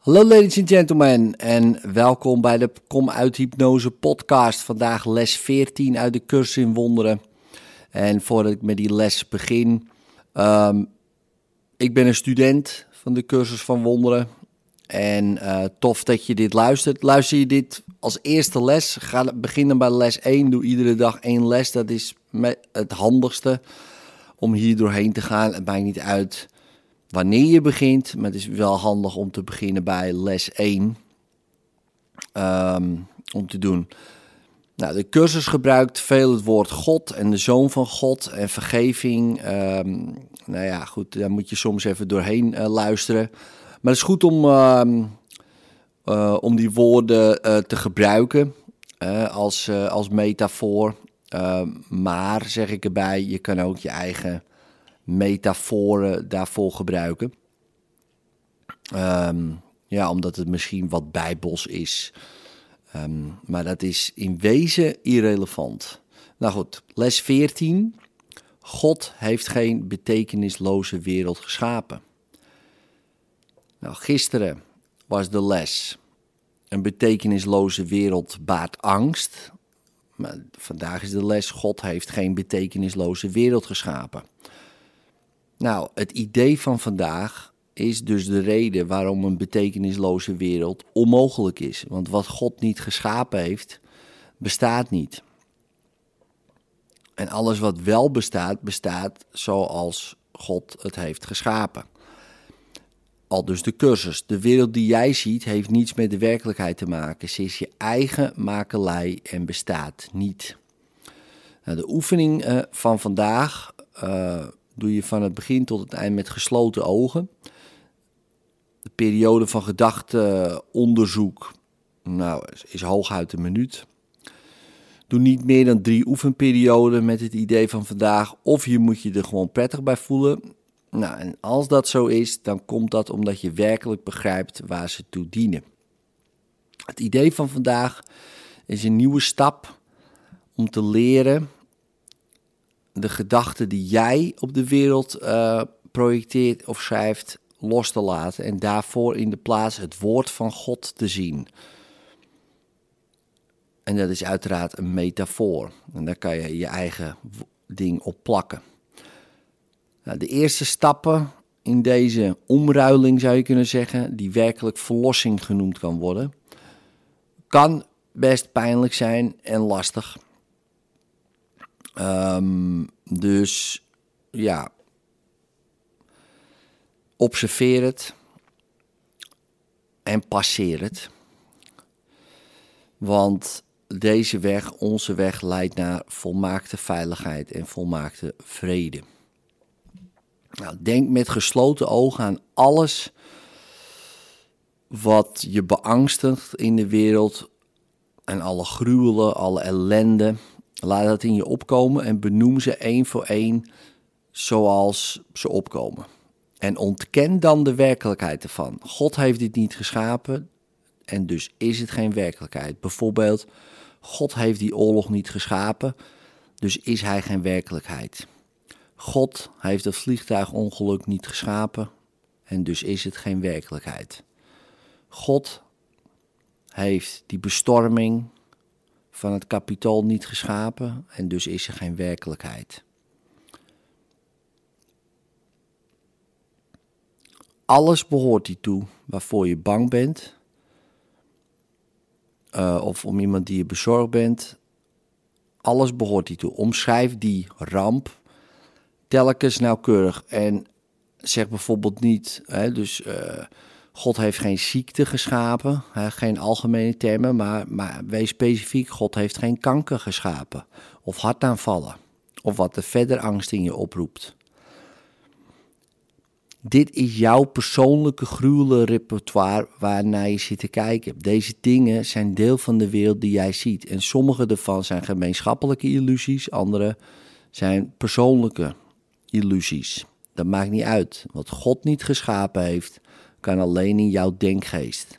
Hallo ladies and gentlemen en welkom bij de Kom uit Hypnose podcast. Vandaag les 14 uit de cursus in wonderen. En voordat ik met die les begin, um, ik ben een student van de cursus van wonderen. En uh, tof dat je dit luistert. Luister je dit als eerste les, ga beginnen bij les 1. Doe iedere dag één les, dat is het handigste om hier doorheen te gaan. Het maakt niet uit wanneer je begint, maar het is wel handig om te beginnen bij les 1. Um, ehm, om te doen. Nou, de cursus gebruikt veel het woord God en de Zoon van God en vergeving. Um, nou ja, goed, daar moet je soms even doorheen uh, luisteren. Maar het is goed om, uh, uh, om die woorden uh, te gebruiken als, als metafoor. Ehm, maar, zeg ik erbij, je kan ook je eigen metaforen daarvoor gebruiken. Um, ja, omdat het misschien wat bijbels is. Um, maar dat is in wezen irrelevant. Nou goed, les 14. God heeft geen betekenisloze wereld geschapen. Nou, gisteren was de les. Een betekenisloze wereld baart angst. Maar vandaag is de les: God heeft geen betekenisloze wereld geschapen. Nou, het idee van vandaag is dus de reden waarom een betekenisloze wereld onmogelijk is. Want wat God niet geschapen heeft, bestaat niet. En alles wat wel bestaat, bestaat zoals God het heeft geschapen. Al dus de cursus. De wereld die jij ziet heeft niets met de werkelijkheid te maken. Ze is je eigen makelij en bestaat niet. Nou, de oefening uh, van vandaag uh, doe je van het begin tot het eind met gesloten ogen. De periode van gedachtenonderzoek nou, is hooguit een minuut. Doe niet meer dan drie oefenperioden met het idee van vandaag. Of je moet je er gewoon prettig bij voelen. Nou, en als dat zo is, dan komt dat omdat je werkelijk begrijpt waar ze toe dienen. Het idee van vandaag is een nieuwe stap om te leren de gedachten die jij op de wereld uh, projecteert of schrijft los te laten en daarvoor in de plaats het woord van God te zien. En dat is uiteraard een metafoor. En daar kan je je eigen ding op plakken. Nou, de eerste stappen in deze omruiling zou je kunnen zeggen, die werkelijk verlossing genoemd kan worden, kan best pijnlijk zijn en lastig. Um, dus ja, observeer het en passeer het. Want deze weg, onze weg, leidt naar volmaakte veiligheid en volmaakte vrede. Nou, denk met gesloten ogen aan alles wat je beangstigt in de wereld en alle gruwelen, alle ellende. Laat dat in je opkomen en benoem ze één voor één zoals ze opkomen. En ontken dan de werkelijkheid ervan. God heeft dit niet geschapen en dus is het geen werkelijkheid. Bijvoorbeeld, God heeft die oorlog niet geschapen, dus is hij geen werkelijkheid. God heeft het vliegtuigongeluk niet geschapen en dus is het geen werkelijkheid. God heeft die bestorming van het kapitool niet geschapen en dus is er geen werkelijkheid. Alles behoort die toe waarvoor je bang bent, uh, of om iemand die je bezorgd bent. Alles behoort die toe. Omschrijf die ramp telkens nauwkeurig en zeg bijvoorbeeld niet, hè, dus uh, God heeft geen ziekte geschapen, hè, geen algemene termen, maar, maar wees specifiek, God heeft geen kanker geschapen of hartaanvallen of wat er verder angst in je oproept. Dit is jouw persoonlijke gruwele repertoire waarnaar je zit te kijken. Deze dingen zijn deel van de wereld die jij ziet. En sommige ervan zijn gemeenschappelijke illusies, andere zijn persoonlijke illusies. Dat maakt niet uit. Wat God niet geschapen heeft, kan alleen in jouw denkgeest,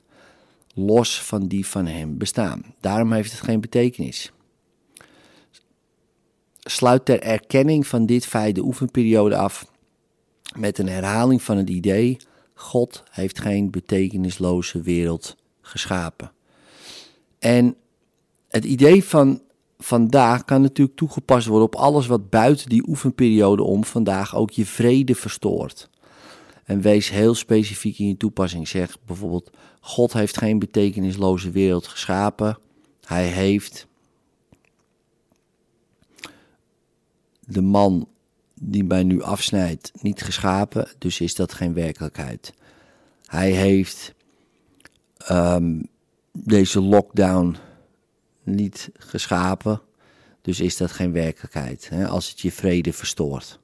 los van die van Hem, bestaan. Daarom heeft het geen betekenis. Sluit ter erkenning van dit feit de oefenperiode af met een herhaling van het idee: God heeft geen betekenisloze wereld geschapen. En het idee van vandaag kan natuurlijk toegepast worden op alles wat buiten die oefenperiode om vandaag ook je vrede verstoort. En wees heel specifiek in je toepassing. Zeg bijvoorbeeld: God heeft geen betekenisloze wereld geschapen. Hij heeft de man die mij nu afsnijdt niet geschapen, dus is dat geen werkelijkheid. Hij heeft um, deze lockdown niet geschapen, dus is dat geen werkelijkheid. Hè, als het je vrede verstoort.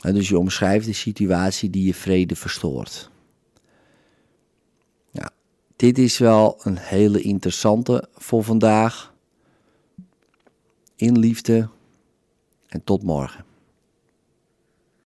Dus je omschrijft de situatie die je vrede verstoort. Ja, dit is wel een hele interessante voor vandaag. In liefde en tot morgen.